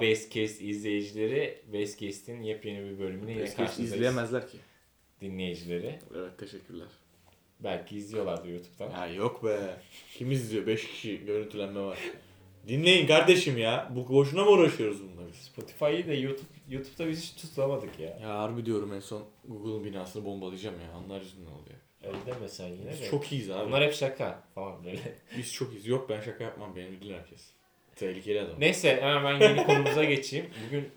Merhaba Basecast izleyicileri. Basecast'in yepyeni bir bölümüne yine karşınızdayız. izleyemezler ki. Dinleyicileri. Evet teşekkürler. Belki izliyorlardır YouTube'dan. Ya yok be. Kim izliyor? 5 kişi görüntülenme var. Dinleyin kardeşim ya. Bu boşuna mı uğraşıyoruz bununla biz? Spotify'ı da YouTube YouTube'da biz hiç tutamadık ya. Ya harbi diyorum en son Google'ın binasını bombalayacağım ya. Onlar yüzünden oluyor. Öyle deme sen yine Biz de. çok iyiyiz abi. Bunlar hep şaka falan böyle. Biz çok iyiyiz. Yok ben şaka yapmam. Beni bilir herkes. Tehlikeli adam. Neyse hemen ben yeni konumuza geçeyim. Bugün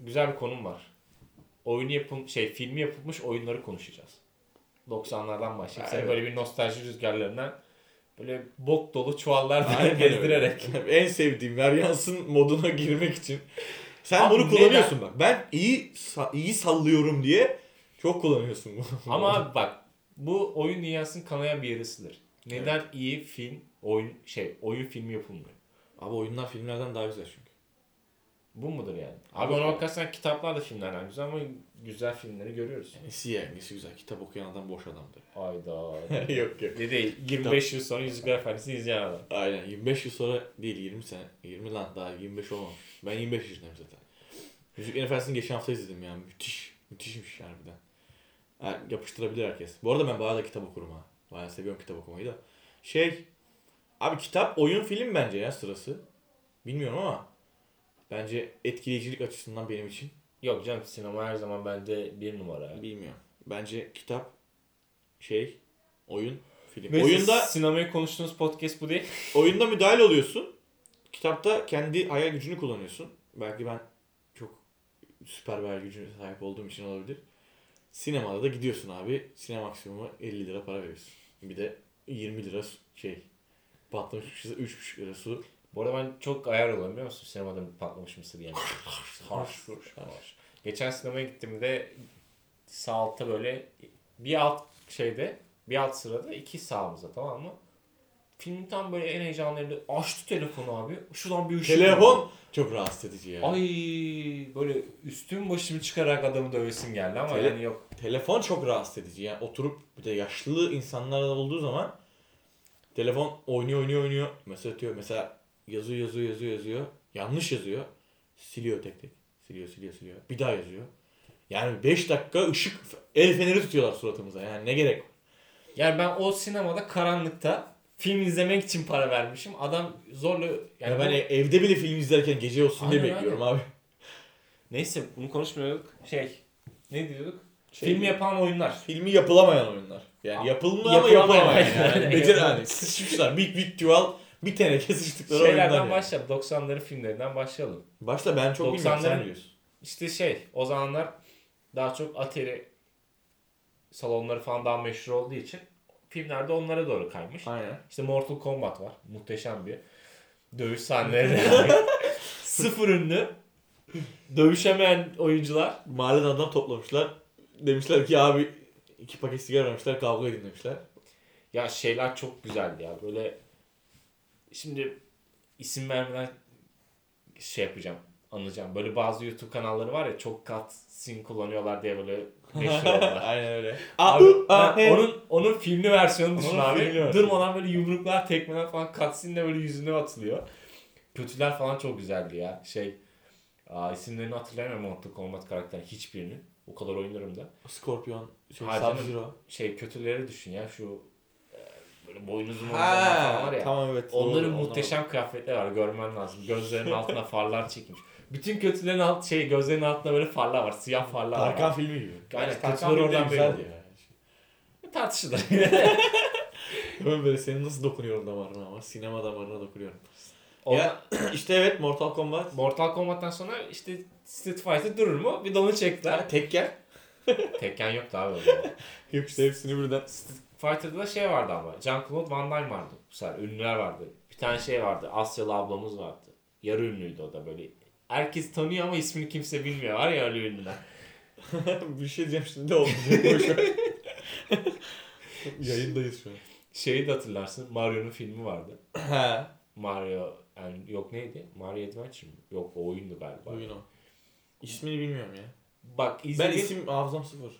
güzel bir konum var. Oyunu yapım şey filmi yapılmış oyunları konuşacağız. 90'lardan başlayıp seni Evet. böyle bir nostalji rüzgarlarından böyle bok dolu çuvallar gezdirerek. en sevdiğim Varyans'ın moduna girmek için. Sen Abi bunu neden? kullanıyorsun bak. Ben iyi iyi sallıyorum diye çok kullanıyorsun bunu. Ama bak bu oyun dünyasının kanayan bir yarısıdır. Neden iyi film, oyun şey, oyun filmi yapılmıyor? Abi oyunlar filmlerden daha güzel çünkü. Bu mudur yani? Abi ona bakarsan kitaplar da filmlerden güzel ama güzel filmleri görüyoruz. Nesi ya? Nesi güzel? Kitap okuyan adam boş adamdır. Ayda. yok yok. ne değil 25 yıl sonra Yüzükler Efendisi izleyen adam. Aynen 25 yıl sonra değil 20 sene. 20 lan daha 25 olmamış. Ben 25 yaşındayım zaten. Yüzüklerin Efendisi'ni geçen hafta izledim ya. Müthiş. Müthişmiş harbiden. Ha, yapıştırabilir herkes. Bu arada ben bayağı da kitap okurum ha. Bayağı seviyorum kitap okumayı da. Şey. Abi kitap oyun film bence ya sırası. Bilmiyorum ama. Bence etkileyicilik açısından benim için. Yok canım sinema her zaman bende bir numara. Bilmiyorum. Bence kitap şey oyun film. Neyse, Oyunda sinemayı konuştuğunuz podcast bu değil. oyunda müdahale oluyorsun. Kitapta kendi hayal gücünü kullanıyorsun. Belki ben çok süper bir hayal gücüne sahip olduğum için olabilir. Sinemada da gidiyorsun abi. Sinema maksimuma 50 lira para veriyorsun. Bir de 20 lira şey patlamış mısır, 3,5 lira su. Bu arada ben çok ayar oluyorum biliyor musun? Sinemada patlamış mısır yemek. harş, harş. Geçen sinemaya gittiğimde sağ altta böyle bir alt şeyde bir alt sırada iki sağımızda tamam mı? Filmin tam böyle en heyecanlı yerinde açtı telefonu abi. Şuradan bir ışık. Telefon çok rahatsız edici ya. Ay böyle üstüm başımı çıkarak adamı dövesim geldi ama Tele- yani yok. Telefon çok rahatsız edici. Yani oturup bir de yaşlı insanlar olduğu zaman telefon oynuyor oynuyor oynuyor. Mesaj atıyor. Mesela yazıyor yazıyor yazıyor yazıyor. Yanlış yazıyor. Siliyor tek tek. Siliyor siliyor siliyor. Bir daha yazıyor. Yani 5 dakika ışık el feneri tutuyorlar suratımıza. Yani ne gerek var? Yani ben o sinemada karanlıkta film izlemek için para vermişim. Adam zorla yani Yani ben bu- evde bile film izlerken gece olsun diye Aynen, bekliyorum abi. Neyse bunu konuşmuyorduk. Şey ne diyorduk? Şey- Film yapan oyunlar. Filmi yapılamayan oyunlar. Yani Aa, yapılmıyor ama yapılamayan. Yani. Becer hani sıçmışlar. Big big çuval bir teneke sıçtıkları. Şeylerden yani. başlayalım. 90'ların filmlerinden başlayalım. Başta ben çok bilmiyorum 90'ların sen biliyorsun. İşte şey o zamanlar daha çok Atari salonları falan daha meşhur olduğu için filmlerde onlara doğru kaymış. Aynen. İşte Mortal Kombat var. Muhteşem bir dövüş sahneleri. Sıfır ünlü. Dövüşemeyen oyuncular. Mahalleden adam toplamışlar. Demişler ki abi iki paket sigara vermişler kavga edin demişler. Ya şeyler çok güzeldi ya. Böyle şimdi isim vermeden şey yapacağım. Anlayacağım. Böyle bazı YouTube kanalları var ya çok cutscene kullanıyorlar diye böyle meşhur oldular. Aynen öyle. Abi, Aa, ben onun onun filmli versiyonunu düşün abi. versiyonu. Durmadan böyle yumruklar, tekmeler falan cutscene'le böyle yüzüne atılıyor. Kötüler falan çok güzeldi ya. Şey Aa, isimlerini hatırlayamıyorum Mortal Kombat karakterin hiçbirinin. O kadar oynarım da. Scorpion, şey, Hayır Sub canım. Zero. Şey kötüleri düşün ya şu e, böyle boynuzlu falan var ya. tamam evet. Onların doğru, muhteşem kıyafetleri var görmen lazım. Gözlerinin altına farlar çekilmiş. Bütün kötülerin alt şey gözlerinin altında böyle farlar var. Siyah farlar var. Tarkan filmi gibi. Aynen, Tarkan kötüler filmi de oradan güzeldi belli. ya. Tartışılır. Ben böyle senin nasıl dokunuyorum damarına ama sinema damarına dokunuyorum. Ona- Ya işte evet Mortal Kombat. Mortal Kombat'tan sonra işte Street Fighter durur mu? Bir de onu çektiler. Ha, Tekken. Tekken yoktu abi o zaman. Yok işte hepsini birden. Street Fighter'da da şey vardı ama. Jean-Claude Van Damme vardı. Bu sefer ünlüler vardı. Bir tane şey vardı. Asyalı ablamız vardı. Yarı ünlüydü o da böyle. Herkes tanıyor ama ismini kimse bilmiyor. Var ya öyle ünlüler. bir şey diyeceğim şimdi ver. Yayındayız şu an. Şeyi de hatırlarsın. Mario'nun filmi vardı. Mario yani yok neydi? Mario Adventure mi? Yok o oyundu galiba. Oyun o. İsmini bilmiyorum ya. Bak Ben izlediğin, isim hafızam sıfır.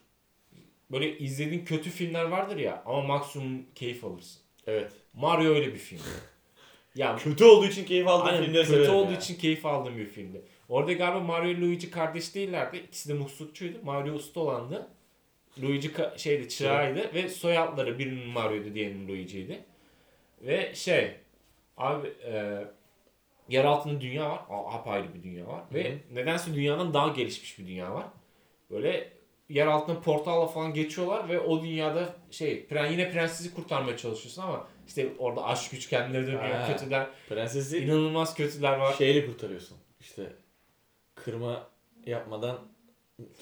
böyle izlediğin kötü filmler vardır ya ama maksimum keyif alırsın. Evet. Mario öyle bir film. ya Kötü olduğu için keyif aldığım Aynen, filmleri kötü olduğu ya. için keyif aldığım bir filmdi. Orada galiba Mario Luigi kardeş değillerdi. İkisi de muslukçuydu. Mario usta olandı. Luigi şeydi çırağıydı ve soyadları birinin Mario'ydu diğerinin Luigi'ydi. Ve şey abi e, yer altında dünya var. Apayrı bir dünya var. Ve Hı hı. nedense dünyadan daha gelişmiş bir dünya var. Böyle yer altına portalla falan geçiyorlar ve o dünyada şey pren, yine prensesi kurtarmaya çalışıyorsun ama işte orada aşk güç kendileri dönüyor. Ha. Kötüler. Prensesi inanılmaz kötüler var. şeyle kurtarıyorsun. İşte kırma yapmadan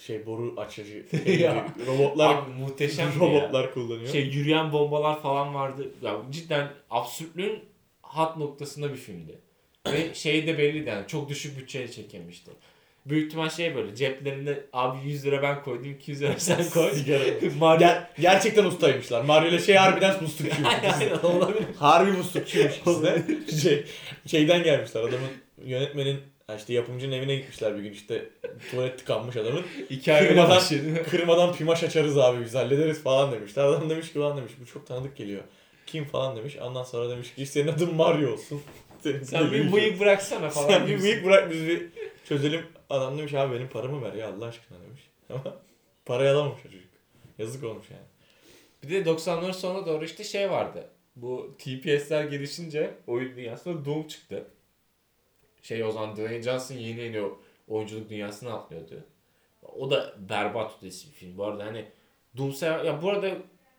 şey boru açıcı Ya. robotlar Abi muhteşem bir ya. robotlar kullanıyor. Şey yürüyen bombalar falan vardı. Ya cidden absürtlüğün hat noktasında bir filmdi. Ve şey de belliydi yani çok düşük bütçeyle çekilmişti. Büyük ihtimal şey böyle ceplerinde abi 100 lira ben koydum 200 lira sen koy. Sigara. Mario... Ger- gerçekten ustaymışlar. Mario ile şey harbiden muslukçuymuş. Aynen olabilir. Harbi muslukçuymuş ikisi de. Şey, şeyden gelmişler adamın yönetmenin ha işte yapımcının evine gitmişler bir gün işte tuvalet tıkanmış adamın. İki ay Kırmadan-. Kırmadan pimaş açarız abi biz hallederiz falan demişler. Adam demiş ki falan demiş bu çok tanıdık geliyor. Kim falan demiş. Ondan sonra demiş ki senin adın Mario olsun. Senin Sen bir bıyık bıraksana falan. Sen bir bıyık bırak biz bir çözelim. Adam demiş abi benim paramı ver ya Allah aşkına demiş. Ama parayı alamamış çocuk. Yazık olmuş yani. Bir de 90'ların sonuna doğru işte şey vardı. Bu TPS'ler gelişince oyun dünyasında Doom çıktı. Şey o zaman Dwayne Johnson yeni yeni o oyunculuk dünyasına atlıyordu. O da berbat ötesi bir film. Bu arada hani Doom sever... Ya bu arada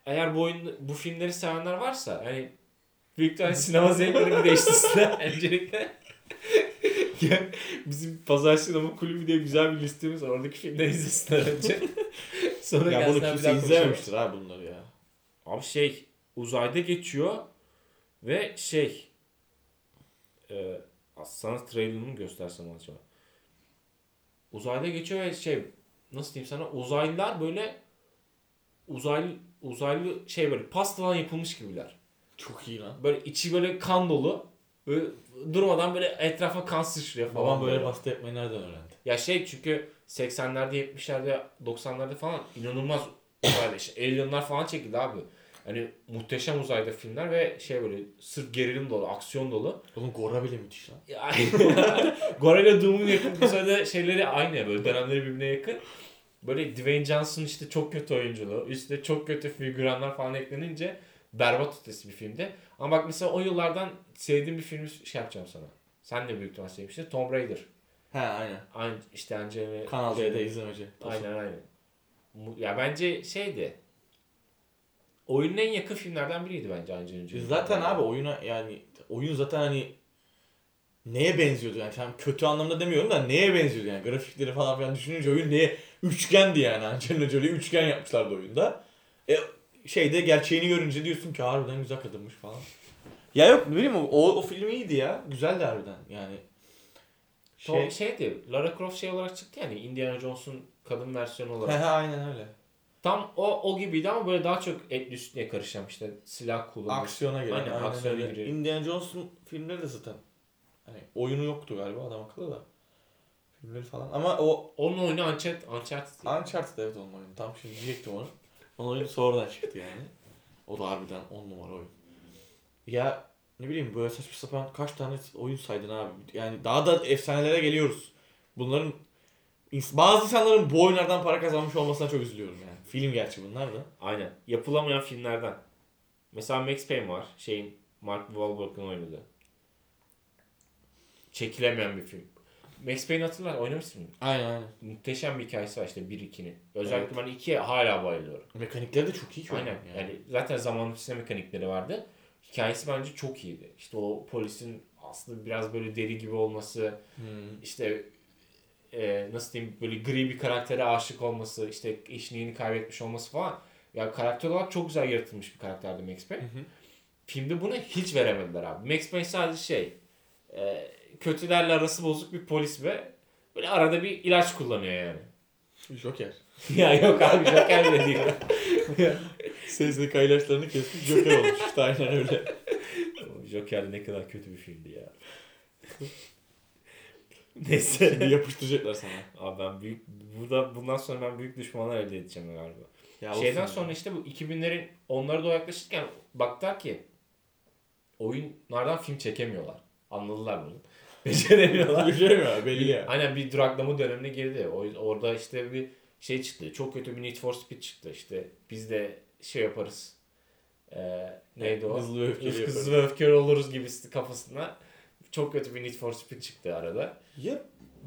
eğer bu oyun, bu filmleri sevenler varsa hani büyük ihtimalle sinema zevkleri bir değiştirsinler öncelikle. Bizim Pazar Sinema Kulübü diye güzel bir listemiz var. Oradaki filmleri izlesinler önce. Sonra Ya bunu kimse izlememiştir abi bunları ya. Abi şey uzayda geçiyor ve şey e, sana trailerını göstersem acaba? Uzayda geçiyor ve şey nasıl diyeyim sana uzaylılar böyle uzaylı uzaylı şey böyle pastadan yapılmış gibiler. Çok iyi lan. Böyle içi böyle kan dolu. Böyle durmadan böyle etrafa kan sıçrıyor falan. Babam böyle pasta yapmayı nereden öğrendi? Ya şey çünkü 80'lerde 70'lerde 90'larda falan inanılmaz uzayda işte Alien'lar falan çekildi abi. Hani muhteşem uzayda filmler ve şey böyle sırf gerilim dolu, aksiyon dolu. Oğlum Gora bile müthiş lan. Yani Gorilla Doom'un yakın uzayda şeyleri aynı böyle dönemleri birbirine yakın. Böyle Dwayne Johnson işte çok kötü oyunculuğu, üstte çok kötü figüranlar falan eklenince berbat ötesi bir filmdi. Ama bak mesela o yıllardan sevdiğim bir filmi şey yapacağım sana. Sen de büyük ihtimal sevmiştin. Tomb Raider. He aynen. Aynı işte Angelina Kanal D'de izlemeci. Aynen aynen. Ya bence şeydi. Oyunun en yakın filmlerden biriydi bence Angelina Jolie. Zaten abi oyuna yani oyun zaten hani neye benziyordu yani tam kötü anlamda demiyorum da neye benziyordu yani grafikleri falan filan düşününce oyun neye üçgendi yani Angelina Jolie üçgen yapmışlardı oyunda. E şeyde gerçeğini görünce diyorsun ki harbiden güzel kadınmış falan. Ya yok ne bileyim o, o film iyiydi ya. Güzeldi harbiden yani. Şey, Şey, şeydi. Lara Croft şey olarak çıktı yani Indiana Jones'un kadın versiyonu olarak. he aynen öyle. Tam o o gibiydi ama böyle daha çok etli üstüne karışan işte silah kullanmak. Aksiyona gelen. Aynen, Aynen, aksiyona öyle. giriyor. Indiana Jones'un filmleri de zaten hani oyunu yoktu galiba adam akıllı da. Filmleri falan ama o Onun oyunu Uncharted. Uncharted. Uncharted evet onun oyunu. Tam şimdi diyecektim onu. Onun oyunu sonradan çıktı yani. O da harbiden 10 numara oyun. Ya ne bileyim böyle saçma sapan kaç tane oyun saydın abi. Yani daha da efsanelere geliyoruz. Bunların bazı insanların bu oyunlardan para kazanmış olmasına çok üzülüyorum yani. Film gerçi bunlar da. Aynen. Yapılamayan filmlerden. Mesela Max Payne var. Şeyin Mark Wahlberg'ın oynadığı. Çekilemeyen bir film. Max Payne hatırlar oynamışsın mı? Aynen aynen. Muhteşem bir hikayesi var işte 1-2'nin. Özellikle Evet. ben 2'ye hala bayılıyorum. Mekanikleri de çok iyi ki Aynen. Yani. yani. zaten zamanın içinde mekanikleri vardı. Hikayesi bence çok iyiydi. İşte o polisin aslında biraz böyle deli gibi olması, Hmm. işte e, nasıl diyeyim böyle gri bir karaktere aşık olması, işte eşliğini kaybetmiş olması falan. Ya karakter olarak çok güzel yaratılmış bir karakterdi Max Payne. Hı hı. Filmde bunu hiç veremediler abi. Max Payne sadece şey, e, kötülerle arası bozuk bir polis ve böyle arada bir ilaç kullanıyor yani. Joker. ya yok abi Joker de değil. SSK ilaçlarını kesmiş Joker olmuş işte aynen öyle. Joker ne kadar kötü bir filmdi ya. Neyse. Şimdi yapıştıracaklar sana. Abi ben büyük burada bundan sonra ben büyük düşmanlar elde edeceğim galiba. Ya Şeyden sonra ya. işte bu 2000'lerin onlara doğru yaklaşırken baktılar ki oyunlardan film çekemiyorlar. Anladılar bunu. Beceremiyorlar. Beceremiyor belli ya. Aynen bir duraklama dönemine girdi. O, orada işte bir şey çıktı. Çok kötü bir Need for Speed çıktı işte. Biz de şey yaparız. Ee, neydi o? Hızlı ve öfkeli Hızlı, yaparız. hızlı ve öfkeli oluruz gibisi kafasına. Çok kötü bir Need for Speed çıktı arada. Ya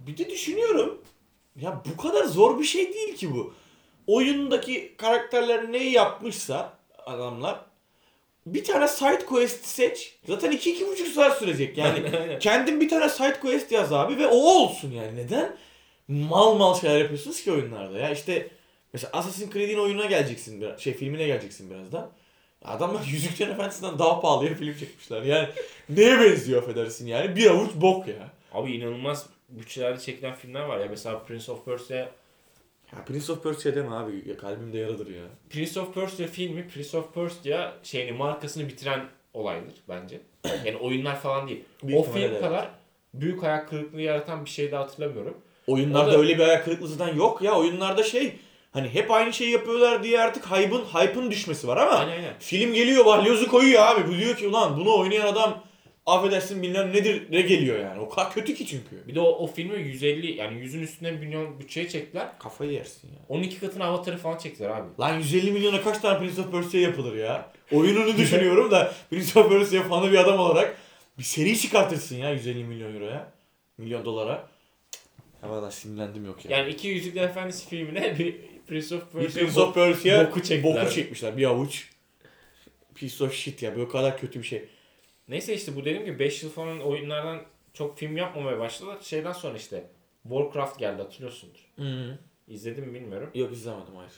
bir de düşünüyorum. Ya bu kadar zor bir şey değil ki bu. Oyundaki karakterler neyi yapmışsa adamlar bir tane side quest seç. Zaten 2-2,5 saat sürecek. Yani kendin bir tane side quest yaz abi ve o olsun yani. Neden? Mal mal şeyler yapıyorsunuz ki oyunlarda. Ya işte mesela Assassin's Creed'in oyununa geleceksin biraz, şey filmine geleceksin birazdan. Adamlar Yüzüklerin Efendisi'nden daha pahalıya film çekmişler. Yani neye benziyor affedersin yani? Bir avuç bok ya. Abi inanılmaz bütçelerde çekilen filmler var ya. Mesela Prince of Persia Ya Prince of Persia deme abi. Ya kalbimde yaradır ya. Prince of Persia filmi Prince of Persia şeyini markasını bitiren olaydır bence. Yani oyunlar falan değil. Büyük o film de kadar büyük hayal kırıklığı yaratan bir şey de hatırlamıyorum. Oyunlarda da- öyle bir ayak kırıklığı zaten yok ya. Oyunlarda şey hani hep aynı şeyi yapıyorlar diye artık hype'ın hype'ın düşmesi var ama Aynen aynen. film geliyor balyozu koyuyor abi. Bu diyor ki ulan bunu oynayan adam affedersin bilmem nedir ne geliyor yani. O kadar kötü ki çünkü. Bir de o, o filmi 150 yani 100'ün üstüne milyon bütçeye çektiler. Kafayı yersin ya. 12 katına avatarı falan çektiler abi. Lan 150 milyona kaç tane Prince of Persia yapılır ya? Oyununu düşünüyorum da Prince of Persia fanı bir adam olarak bir seri çıkartırsın ya 150 milyon euroya. Milyon dolara. Ya valla sinirlendim yok ya. Yani iki Yüzükler Efendisi filmine bir Prince of Persia Prince of Persia boku çektiler. boku çekmişler bir avuç. Piece of shit ya böyle kadar kötü bir şey. Neyse işte bu dediğim gibi 5 yıl falan oyunlardan çok film yapmamaya başladılar. Şeyden sonra işte Warcraft geldi hatırlıyorsundur. İzledim mi bilmiyorum. Yok izlemedim hayır.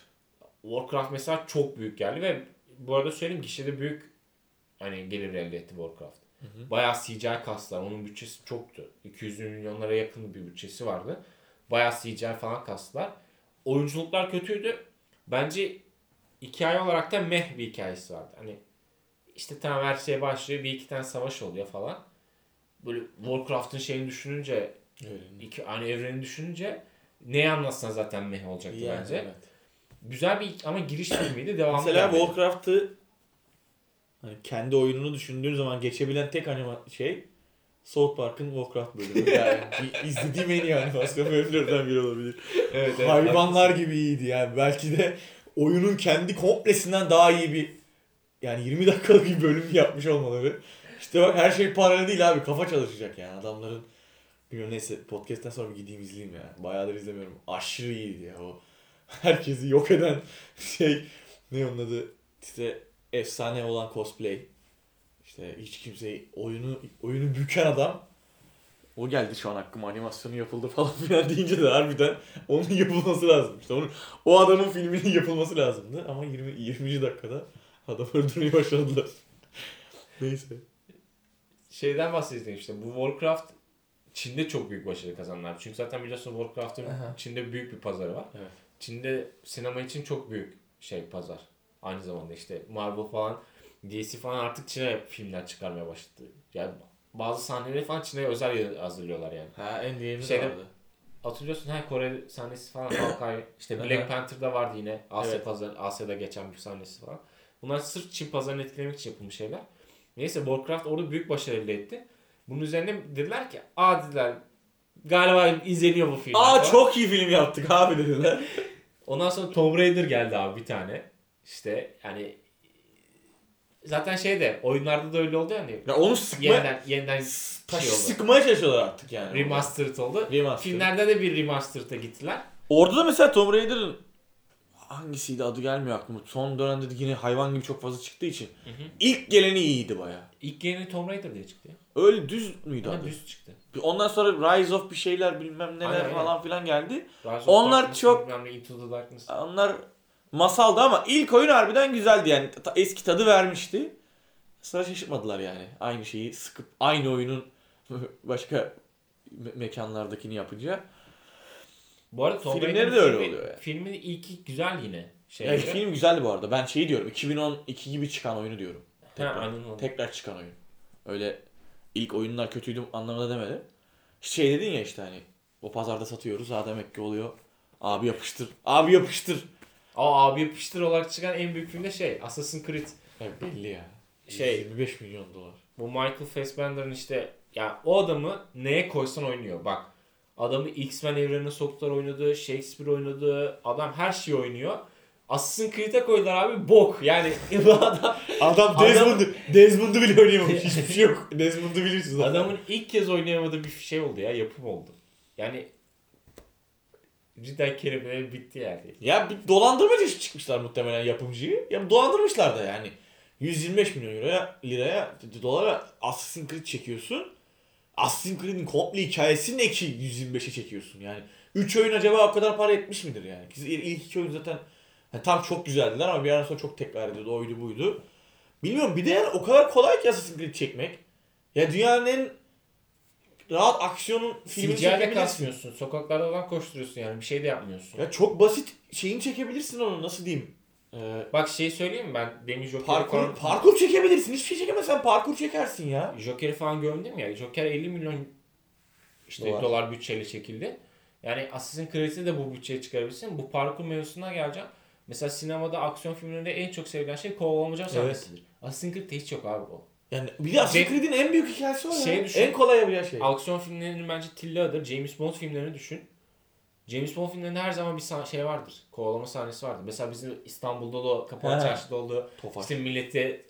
Warcraft mesela çok büyük geldi ve bu arada söyleyeyim gişede büyük hani gelir elde etti Warcraft. hı. Bayağı CGI kastılar. Onun bütçesi çoktu. 200 milyonlara yakın bir bütçesi vardı. Bayağı CGI falan kastılar. Oyunculuklar kötüydü. Bence hikaye olarak da meh bir hikayesi vardı. Hani işte tamam her şey başlıyor. Bir iki tane savaş oluyor falan. Böyle Warcraft'ın şeyini düşününce Öyle. iki hani evreni düşününce neyi anlatsan zaten meh olacaktı Yani, bence. evet. Güzel bir ama giriş filmiydi. Devamlı Mesela gelmedi. Warcraft'ı hani kendi oyununu düşündüğün zaman geçebilen tek anima şey South Park'ın Warcraft bölümü. Yani izlediğim en iyi animasyon bölümlerinden biri olabilir. Evet, evet, Hayvanlar gibi iyiydi yani. Belki de oyunun kendi komplesinden daha iyi bir yani 20 dakikalık bir bölüm yapmış olmaları. İşte bak her şey paralel değil abi. Kafa çalışacak yani adamların. Bilmiyorum neyse podcast'ten sonra bir gideyim izleyeyim ya. Bayağıdır izlemiyorum. Aşırı iyiydi ya o. Herkesi yok eden şey ne onun adı işte efsane olan cosplay. İşte hiç kimseyi oyunu oyunu büken adam. O geldi şu an aklıma animasyonu yapıldı falan filan deyince de harbiden onun yapılması lazım. İşte onun, o adamın filminin yapılması lazımdı ama 20 20. dakikada adam öldürmeyi başardılar. Neyse. Şeyden bahsedeyim işte bu Warcraft Çin'de çok büyük başarı kazandılar. Çünkü zaten biliyorsun Warcraft'ın. Çin'de büyük bir pazarı var. Evet. Çin'de sinema için çok büyük şey pazar. Aynı zamanda işte Marvel falan DC falan artık Çin'e filmler çıkarmaya başladı. Yani bazı sahneleri falan Çin'e özel hazırlıyorlar yani. Ha Endgame'de Şeyde- vardı. Hatırlıyorsun ha Kore sahnesi falan Hawkeye işte. Black Panther'da vardı yine Asya Evet. pazar Asya'da geçen bir sahnesi falan. Bunlar sırf Çin pazarını etkilemek için yapılmış şeyler. Neyse Warcraft orada büyük başarı elde etti. Bunun üzerine dediler ki aa dediler galiba izleniyor bu film. Aa çok iyi film yaptık abi dediler. Ondan sonra Tomb Raider geldi abi bir tane. İşte yani zaten şey de oyunlarda da öyle oldu yani. Ya onu sıkma, Yeniden yeniden taşı şey oldu. sıkmaya çalışıyorlar artık yani. Remastered oldu. Remastered. Filmlerde de bir remastered'a gittiler. Orada da mesela Tomb Raider'ın hangisiydi adı gelmiyor aklıma. Son dönemde de yine hayvan gibi çok fazla çıktığı için. Hı hı. İlk geleni iyiydi baya. İlk yeni Tomb Raider diye çıktı ya. Öyle düz müydü adı? düz çıktı. Ondan sonra Rise of bir şeyler bilmem neler Aynen, aynen. falan filan geldi. Rise Onlar Darkness, çok- Into the Darkness. Onlar masaldı ama ilk oyun harbiden güzeldi yani. Eski tadı vermişti. Sonra şaşırtmadılar yani. Aynı şeyi sıkıp aynı oyunun başka me- mekanlardakini yapınca. Bu arada Tomb Filmleri de öyle filmi- oluyor yani. Filmin ilki güzel yine. Şey Yani film güzeldi bu arada. Ben şeyi diyorum. 2012 gibi çıkan oyunu diyorum. Tekrar, öyle. tekrar çıkan oyun. Öyle ilk oyunlar kötüydü anlamında demedim. Şey dedin ya işte hani o pazarda satıyoruz. Ha demek ki oluyor. Abi yapıştır. Abi yapıştır. Aa abi yapıştır olarak çıkan en büyük film de şey Assassin's Creed. Evet belli ya. Şey- 25 milyon dolar. Bu Michael Fassbender'ın işte ya o adamı neye koysan oynuyor. Bak adamı X-Men evrenine soktular oynadı. Shakespeare oynadı. Adam her şeyi oynuyor. Assassin's Creed'e koydular abi bok. Yani bu adam Adam Adam- Desmond'u Desmond'u bile oynayamamış. Hiçbir şey yok. Desmond'u bilirsiniz. zaten. adamın ilk kez oynayamadığı bir şey oldu ya. Yapım oldu. Yani cidden kelimeler bitti yani. Ya bir dolandırmacı çıkmışlar muhtemelen yapımcıyı. Ya dolandırmışlar da yani. 125 milyon euroya, liraya, dolara Assassin's Creed çekiyorsun. Assassin's Creed'in komple hikayesini ne ki 125'e çekiyorsun yani. 3 oyun acaba o kadar para etmiş midir yani? İlk iki oyun zaten hani tam çok güzeldiler ama bir yerden sonra çok tekrar ediyordu. Oydu buydu. Bilmiyorum bir de yani o kadar kolay ki Assassin's Creed çekmek. Ya dünyanın en rahat aksiyonun filmini CGI'de kasmıyorsun. Sokaklarda falan koşturuyorsun yani. Bir şey de yapmıyorsun. Ya çok basit şeyini çekebilirsin onu nasıl diyeyim. Ee, Bak şey söyleyeyim mi ben demin Joker'i parkur, falan, parkur çekebilirsin. Hiçbir şey çekemezsen parkur çekersin ya. Joker'i falan gömdüm ya. Joker 50 milyon işte Dolar. dolar, bütçeyle çekildi. Yani Assassin's Creed'i de bu bütçeye çıkarabilirsin. Bu parkur mevzusuna geleceğim. Mesela sinemada aksiyon filmlerinde en çok sevilen şey kovalamaca sahnesidir. Assassin's Creed'de hiç yok abi o. Yani bir de Assassin's Creed'in en büyük hikayesi o ya. Şey düşün. en kolay yapacağı şey. Aksiyon filmlerinin bence tillahıdır. James Bond filmlerini düşün. James Bond filmlerinde her zaman bir şey vardır. Kovalama sahnesi vardır. Mesela bizim İstanbul'da da Kapalı. Çarşı'da olduğu Tofaş. işte millete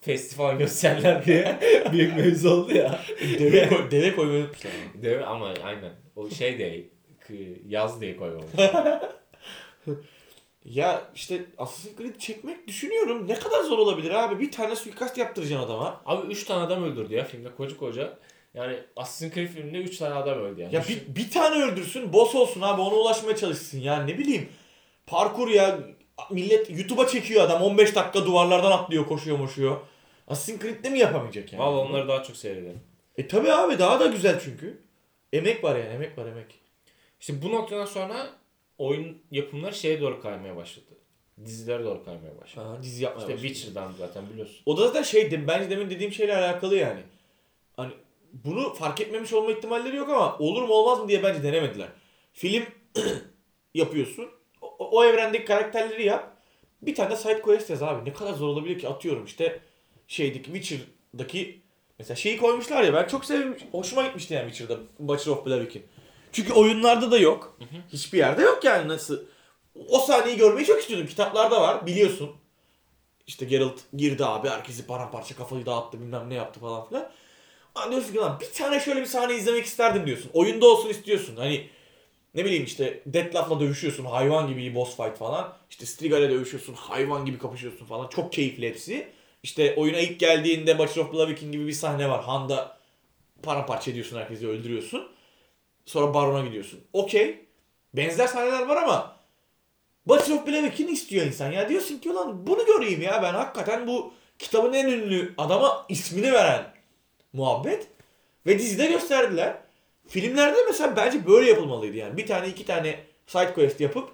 festival gösterirler diye büyük mevzu oldu ya. deve, koy, deve koymayı unutmuşlar. mi? Ama aynen. O şey de yaz diye koymamış. Ya işte Assassin's Creed çekmek düşünüyorum. Ne kadar zor olabilir abi? Bir tane suikast yaptıracaksın adama. Abi 3 tane adam öldürdü ya filmde koca koca. Yani Assassin's Creed filminde 3 tane adam öldü yani. Ya bir, bir tane öldürsün, boss olsun abi ona ulaşmaya çalışsın ya ne bileyim. Parkur ya millet YouTube'a çekiyor adam 15 dakika duvarlardan atlıyor koşuyor moşuyor. Assassin's Creed'de mi yapamayacak yani? Valla onları daha çok seyrederim. E tabi abi daha da güzel çünkü. Emek var yani emek var emek. İşte bu noktadan sonra oyun yapımları şeye doğru kaymaya başladı. Dizilere doğru kaymaya başladı. Ha, dizi yapmaya İşte başladı. Witcher'dan zaten biliyorsun. O da zaten şey bence demin dediğim şeyle alakalı yani. Hani bunu fark etmemiş olma ihtimalleri yok ama olur mu olmaz mı diye bence denemediler. Film yapıyorsun. O, o evrendeki karakterleri yap. Bir tane de side quest yaz abi. Ne kadar zor olabilir ki atıyorum işte şeydeki Witcher'daki mesela şeyi koymuşlar ya ben çok sevmiş, hoşuma gitmişti yani Witcher'da Butcher of Blaviken. Çünkü oyunlarda da yok. Hiçbir yerde yok yani nasıl. O sahneyi görmeyi çok istiyordum. Kitaplarda var biliyorsun. İşte Geralt girdi abi herkesi paramparça kafayı dağıttı bilmem ne yaptı falan filan. Diyorsun ki lan bir tane şöyle bir sahne izlemek isterdim diyorsun. Oyunda olsun istiyorsun. Hani ne bileyim işte Deathlock'la dövüşüyorsun hayvan gibi bir boss fight falan. İşte Strigal'le dövüşüyorsun hayvan gibi kapışıyorsun falan. Çok keyifli hepsi. İşte oyuna ilk geldiğinde Butcher of Blaviken gibi bir sahne var. Han'da paramparça ediyorsun herkesi öldürüyorsun. Sonra Baron'a gidiyorsun. Okey. Benzer sahneler var ama Butcher of Blaviken istiyor insan ya. Diyorsun ki ulan bunu göreyim ya ben hakikaten bu kitabın en ünlü adama ismini veren muhabbet. Ve dizide gösterdiler. Filmlerde mesela bence böyle yapılmalıydı yani. Bir tane iki tane side quest yapıp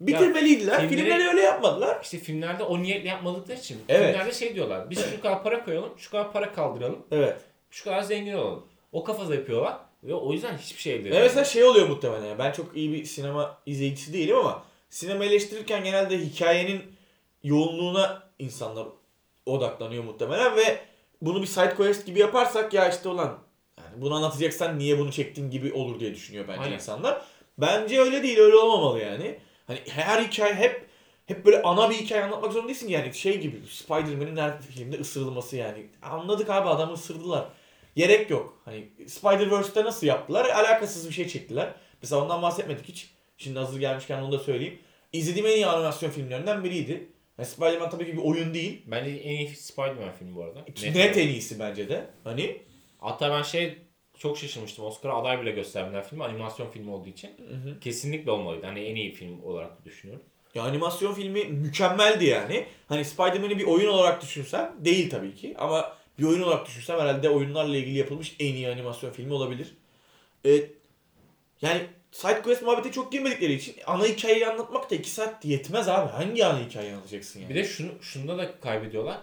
bitirmeliydiler. filmleri- Filmleri öyle yapmadılar. İşte filmlerde o niyetle yapmadıkları için. Evet. Filmlerde şey diyorlar. Biz şu kadar para koyalım, şu kadar para kaldıralım, Evet. şu kadar zengin olalım. O kafada yapıyorlar. Ve o yüzden hiçbir şey elde Ve edemiyorlar. mesela şey oluyor muhtemelen. ya, Ben çok iyi bir sinema izleyicisi değilim ama sinema eleştirirken genelde hikayenin yoğunluğuna insanlar odaklanıyor muhtemelen ve bunu bir side quest gibi yaparsak ya işte ulan yani bunu anlatacaksan niye bunu çektin gibi olur diye düşünüyor bence Aynen. insanlar. Bence öyle değil, öyle olmamalı yani. Hani her hikaye hep hep böyle ana bir hikaye anlatmak zorunda değilsin yani şey gibi Spider-Man'in her filmde ısırılması yani. Anladık abi adamı ısırdılar. Gerek yok. Hani Spider-Verse'te nasıl yaptılar? Alakasız bir şey çektiler. Mesela ondan bahsetmedik hiç. Şimdi hazır gelmişken onu da söyleyeyim. İzlediğim en iyi animasyon filmlerinden biriydi. Yani Spider-Man tabii ki bir oyun değil. Bence en iyi Spider-Man filmi bu arada. Net, net en iyisi bence de. Hani Hatta ben şey çok şaşırmıştım. Oscar'a aday bile gösterdiler filmi. Animasyon filmi olduğu için. Kesinlikle olmalıydı. Hani en iyi film olarak düşünüyorum. ya animasyon filmi mükemmeldi yani. Hani Spider-Man'i bir oyun olarak düşünsem değil tabii ki ama bir oyun olarak düşünsem herhalde oyunlarla ilgili yapılmış en iyi animasyon filmi olabilir. Ee, yani side quest muhabbete çok girmedikleri için ana hikayeyi anlatmak da 2 saat yetmez abi. Hangi ana hikayeyi anlatacaksın yani? Bir de şunu şunda da kaybediyorlar.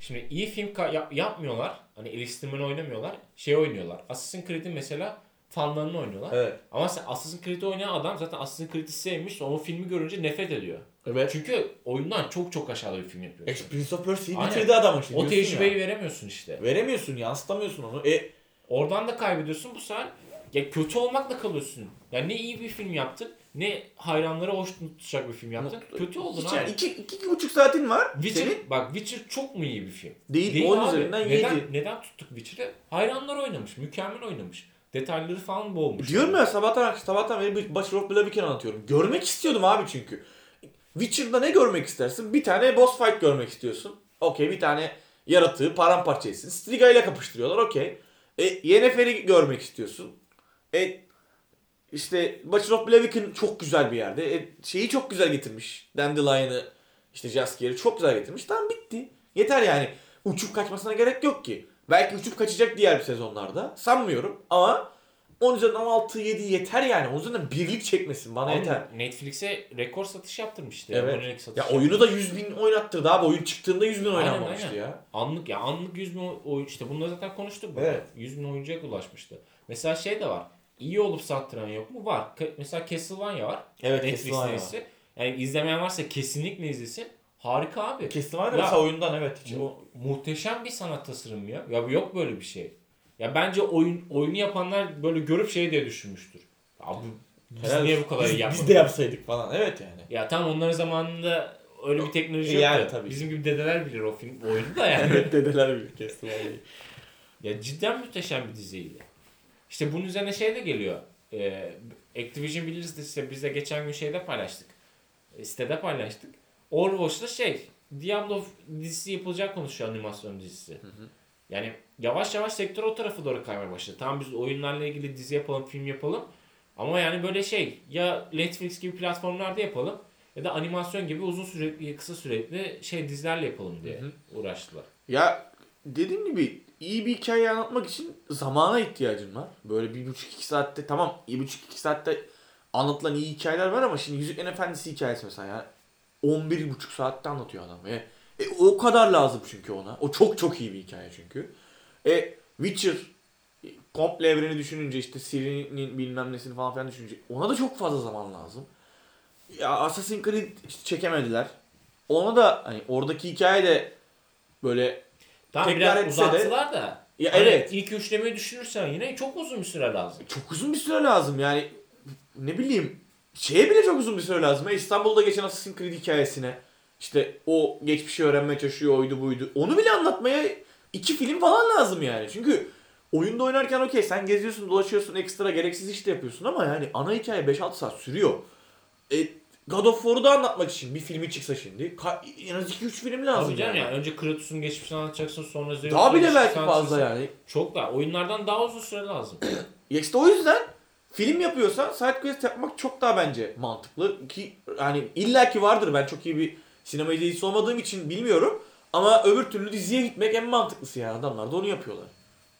Şimdi iyi film yap- yapmıyorlar. Hani eleştirmen oynamıyorlar. Şey oynuyorlar. Assassin's Creed'in mesela fanlarını oynuyorlar. Evet. Ama sen Assassin's Creed'i oynayan adam zaten Assassin's Creed'i sevmiş. O filmi görünce nefret ediyor. Evet. Çünkü oyundan çok çok aşağıda bir film yapıyor. Prince of Persia'yı bitirdi adam işte. O tecrübeyi ya. veremiyorsun işte. Veremiyorsun, yansıtamıyorsun onu. E Oradan da kaybediyorsun bu sefer. Ya kötü olmakla kalıyorsun. Yani ne iyi bir film yaptın ne hayranları hoş tutacak bir film yaptın. Kötü oldun Hiç- abi. iki, iki, iki buçuk saatin var. Witcher, Senin bak Witcher çok mu iyi bir film? değil, 10 üzerinden neden, 7. neden tuttuk Witcher'ı? Hayranlar oynamış. Mükemmel oynamış. Detayları falan boğulmuş. Diyorum ya sabahtan sabahtan beri Bachelor of Blaviken anlatıyorum. Görmek istiyordum abi çünkü. Witcher'da ne görmek istersin? Bir tane boss fight görmek istiyorsun. Okey bir tane yaratığı paramparça etsin. Striga ile kapıştırıyorlar okey. E, Yennefer'i görmek istiyorsun. E, işte Bachelor of çok güzel bir yerde. E, şeyi çok güzel getirmiş. Dandelion'ı işte Jaskier'i çok güzel getirmiş. Tamam bitti. Yeter yani. Uçup kaçmasına gerek yok ki. Belki uçup kaçacak diğer sezonlarda. Sanmıyorum ama 10 üzerinden 6 7 yeter yani. O üzerinden birlik çekmesin bana Ama yeter. Netflix'e rekor satış yaptırmıştı. Evet. Abonelik satış Ya oyunu da 100 bin oynattırdı abi. Oyun çıktığında 100 bin oynanmamıştı aynen. ya. Anlık ya anlık 100 bin oyun işte bunları zaten konuştuk burada. Evet. 100 bin oyuncuya ulaşmıştı. Mesela şey de var. İyi olup sattıran yok mu? Var. Mesela Castlevania var. Evet Netflix Castlevania. dizisi. Yani izlemeyen varsa kesinlikle izlesin. Harika abi. Castlevania mesela oyundan evet. hiç. Mu- muhteşem bir sanat tasarımı ya. Ya yok böyle bir şey. Ya bence oyun oyunu yapanlar böyle görüp şey diye düşünmüştür. Ya bu biz niye bu kadar biz, yapmadık? biz de yapsaydık falan. Evet yani. Ya tam onların zamanında öyle bir teknoloji yoktu. Yani tabii. Bizim gibi dedeler bilir o film oyunu da yani. Evet dedeler bilir Castlevania'yı. ya cidden muhteşem bir diziydi. İşte bunun üzerine şey de geliyor. Ee, Activision biliriz de işte biz de geçen gün şeyde paylaştık. E, Sitede paylaştık. Overwatch'ta şey Diablo dizisi yapılacak konuşuyor animasyon dizisi. Yani yavaş yavaş sektör o tarafa doğru kaymaya başladı. Tamam biz oyunlarla ilgili dizi yapalım, film yapalım. Ama yani böyle şey ya Netflix gibi platformlarda yapalım ya da animasyon gibi uzun sürekli, kısa sürekli şey dizilerle yapalım diye uğraştılar. Ya dediğim gibi iyi bir hikaye anlatmak için zamana ihtiyacın var. Böyle bir buçuk iki saatte tamam bir buçuk iki saatte anlatılan iyi hikayeler var ama şimdi Yüzüklerin Efendisi hikayesi mesela ya 11 buçuk saatte anlatıyor adam. E, e, o kadar lazım çünkü ona. O çok çok iyi bir hikaye çünkü. E, Witcher e, komple evreni düşününce işte Ciri'nin bilmem nesini falan filan düşününce ona da çok fazla zaman lazım. Ya Assassin's Creed çekemediler. Ona da hani oradaki hikaye de böyle Tamam Tekrar biraz etse de- da. Ya hani evet. ilk üçlemeyi düşünürsen yine çok uzun bir süre lazım. çok uzun bir süre lazım yani ne bileyim şeye bile çok uzun bir süre lazım. İstanbul'da geçen Assassin's Creed hikayesine işte o geçmişi öğrenmeye çalışıyor oydu buydu. Onu bile anlatmaya iki film falan lazım yani. Çünkü oyunda oynarken okey sen geziyorsun dolaşıyorsun ekstra gereksiz iş de yapıyorsun ama yani ana hikaye 5-6 saat sürüyor. E, God of War'u da anlatmak için bir filmi çıksa şimdi ka- en az 2-3 film lazım Tabii canım yani. ya. Önce Kratos'un geçmişini anlatacaksın sonra Zeus'un Daha bile geçmişini belki fazla anlatacaksın. yani. Çok da. Oyunlardan daha uzun süre lazım. İşte o yüzden film yapıyorsan side quest yapmak çok daha bence mantıklı ki yani illaki vardır ben çok iyi bir sinema izleyicisi olmadığım için bilmiyorum ama öbür türlü diziye gitmek en mantıklısı yani adamlar da onu yapıyorlar.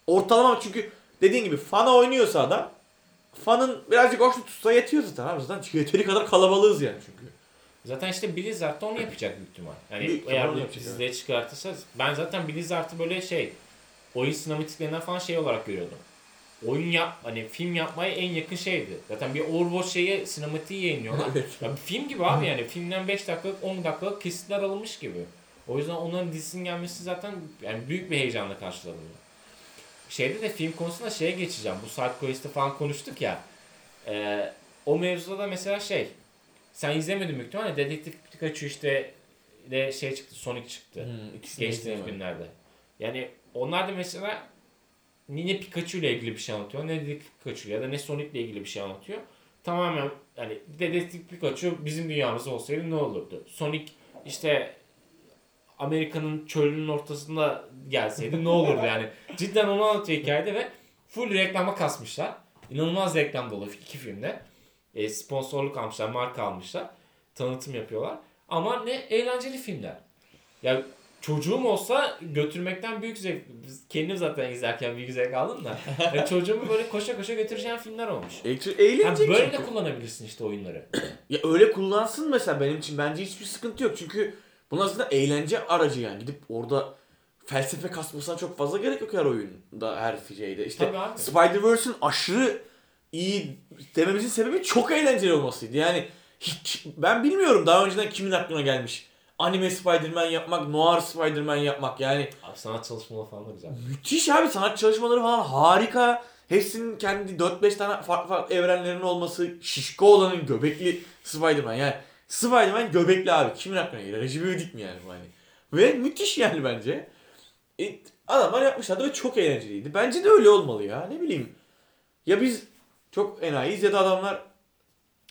Ortalama çünkü dediğin gibi fana oynuyorsa adam fanın birazcık hoşnut tutsa yetiyor zaten abi zaten çünkü yeteri kadar kalabalığız yani çünkü. Zaten işte Blizzard da onu yapacak büyük ihtimal. Yani Büyük eğer onu bu yapacak, dizide çıkartırsa ben zaten Blizzard'ı böyle şey oyun sinematiklerinden falan şey olarak görüyordum. Oyun yap hani film yapmaya en yakın şeydi. Zaten bir Overwatch şeyi sinematiği yayınlıyorlar. ya film gibi abi yani filmden 5 dakikalık 10 dakikalık kesitler alınmış gibi. O yüzden onların dizisinin gelmesi zaten yani büyük bir heyecanla karşılanıyor. Şeyde de film konusunda şeye geçeceğim. Bu side quest'i falan konuştuk ya. Ee, o mevzuda da mesela şey sen izlemedin büyük ihtimalle Dedektif Pikachu işte de şey çıktı Sonic çıktı. ikisini geçtiğimiz günlerde. Yani onlar da mesela ne Pikachu ile ilgili bir şey anlatıyor ne Dedektif Pikachu ya da ne Sonic ile ilgili bir şey anlatıyor. Tamamen hani Dedektif Pikachu bizim dünyamız olsaydı ne olurdu? Sonic işte Amerika'nın çölünün ortasında gelseydi ne olurdu yani. Cidden onu anlatıyor hikayede ve full reklama kasmışlar. İnanılmaz reklam dolu iki filmde. E, sponsorluk almışlar, marka almışlar. Tanıtım yapıyorlar. Ama ne eğlenceli filmler. Ya çocuğum olsa götürmekten büyük zevk. Kendim zaten izlerken büyük zevk aldım da. Ya çocuğumu böyle koşa koşa götüreceğim filmler olmuş. E, eğlenecek böyle çünkü. de kullanabilirsin işte oyunları. Ya öyle kullansın mesela benim için bence hiçbir sıkıntı yok. Çünkü bunlar aslında eğlence aracı yani. Gidip orada felsefe kasmasına çok fazla gerek yok her oyunda, her şeyde. İşte. Spider-Verse'ün aşırı iyi dememizin sebebi çok eğlenceli olmasıydı. Yani hiç ben bilmiyorum daha önceden kimin aklına gelmiş. anime Spider-Man yapmak, noir Spider-Man yapmak yani Abi sanat çalışmaları falan da güzel. müthiş abi sanat çalışmaları falan harika. Hepsinin kendi 4-5 tane farklı farklı evrenlerin olması, şişko olanın göbekli Spider-Man yani Spider-Man göbekli abi. Kimin aklına gelir? Recep İvedik mi yani bu hani? Ve müthiş yani bence. E, adamlar yapmışlardı ve çok eğlenceliydi. Bence de öyle olmalı ya. Ne bileyim. Ya biz çok enayiyiz ya da adamlar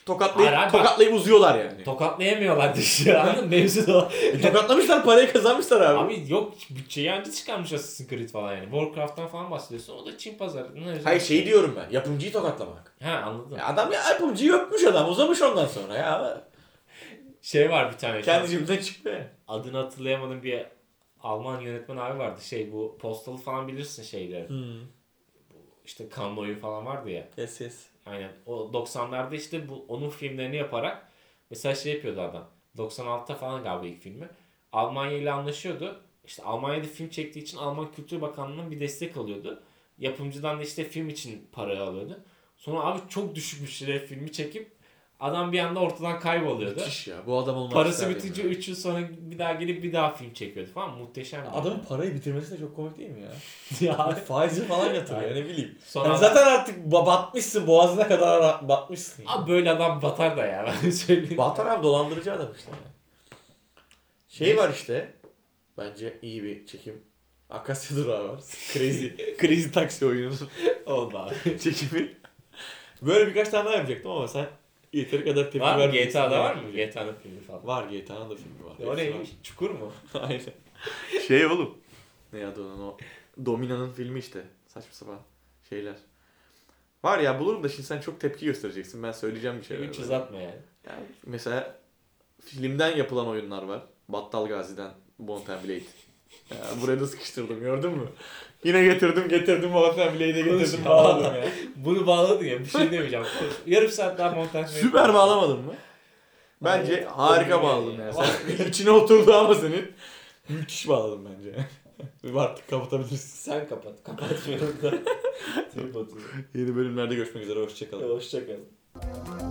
tokatlayıp, Hayır, tokatlayıp uzuyorlar yani. Tokatlayamıyorlar dışı. Anladın mı? Mevzu da. E, tokatlamışlar parayı kazanmışlar abi. Abi yok bütçeyi anca çıkarmış Assassin's Creed falan yani. Warcraft'tan falan bahsediyorsun. O da Çin pazarının özel Hayır şey diyorum ben. Yapımcıyı tokatlamak. Ha anladım. Ya adam ya yapımcıyı öpmüş adam. Uzamış ondan sonra ya. Şey var bir tane. Kendi cebimden çıktı. Adını hatırlayamadığım bir Alman yönetmen abi vardı. Şey bu postalı falan bilirsin şeyleri. İşte Kanlo'yu falan vardı ya. Yes yes. Aynen. O 90'larda işte bu onun filmlerini yaparak mesela şey yapıyordu adam. 96'ta falan galiba ilk filmi. Almanya ile anlaşıyordu. İşte Almanya'da film çektiği için Alman Kültür Bakanlığı'nın bir destek alıyordu. Yapımcıdan da işte film için para alıyordu. Sonra abi çok düşük bütçeli filmi çekip adam bir anda ortadan kayboluyordu. Müthiş ya. Bu adam olmak Parası bitince ya. 3 yıl sonra bir daha gelip bir daha film çekiyordu falan. Muhteşem. bir Adamın parayı bitirmesi de çok komik değil mi ya? ya. Faizi falan yatırıyor ne bileyim. Sonra Yani zaten artık ba- batmışsın boğazına kadar batmışsın. Abi böyle adam batar da ya ben söyleyeyim. Bahtar abi dolandırıcı adam işte. Şey var işte. Bence iyi bir çekim. Akasya Durağı var. Crazy, Crazy Taxi oyununun Oldu abi. çekimi. Böyle birkaç tane daha yapacaktım ama sen yeteri kadar tepki Var mı? GTA'da var mı? GTA'nın filmi falan. Var GTA'nın da filmi var. O Hepsi neymiş? Çukur mu? Aynen. Şey oğlum. Ne adı onun o? Domina'nın filmi işte. Saçma sapan şeyler. Var ya bulurum da şimdi sen çok tepki göstereceksin. Ben söyleyeceğim bir şeyler. 300 atma yani. Yani mesela filmden yapılan oyunlar var. Battal Gazi'den Mount and Blade. Ya, buraya da sıkıştırdım gördün mü? Yine getirdim getirdim and Blade'e getirdim bağladım ya. Bunu bağladın ya. Bir şey demeyeceğim. Yarım saat daha montaj Süper bağlamadın mı? Bence Evet. harika bağladın ya. Sen içine oturdu ama senin. Müthiş bağladın bence. Artık kapatabilirsin. Sen kapat. Kapatmıyorum da. Yeni bölümlerde görüşmek üzere. Hoşçakalın. Hoşçakalın.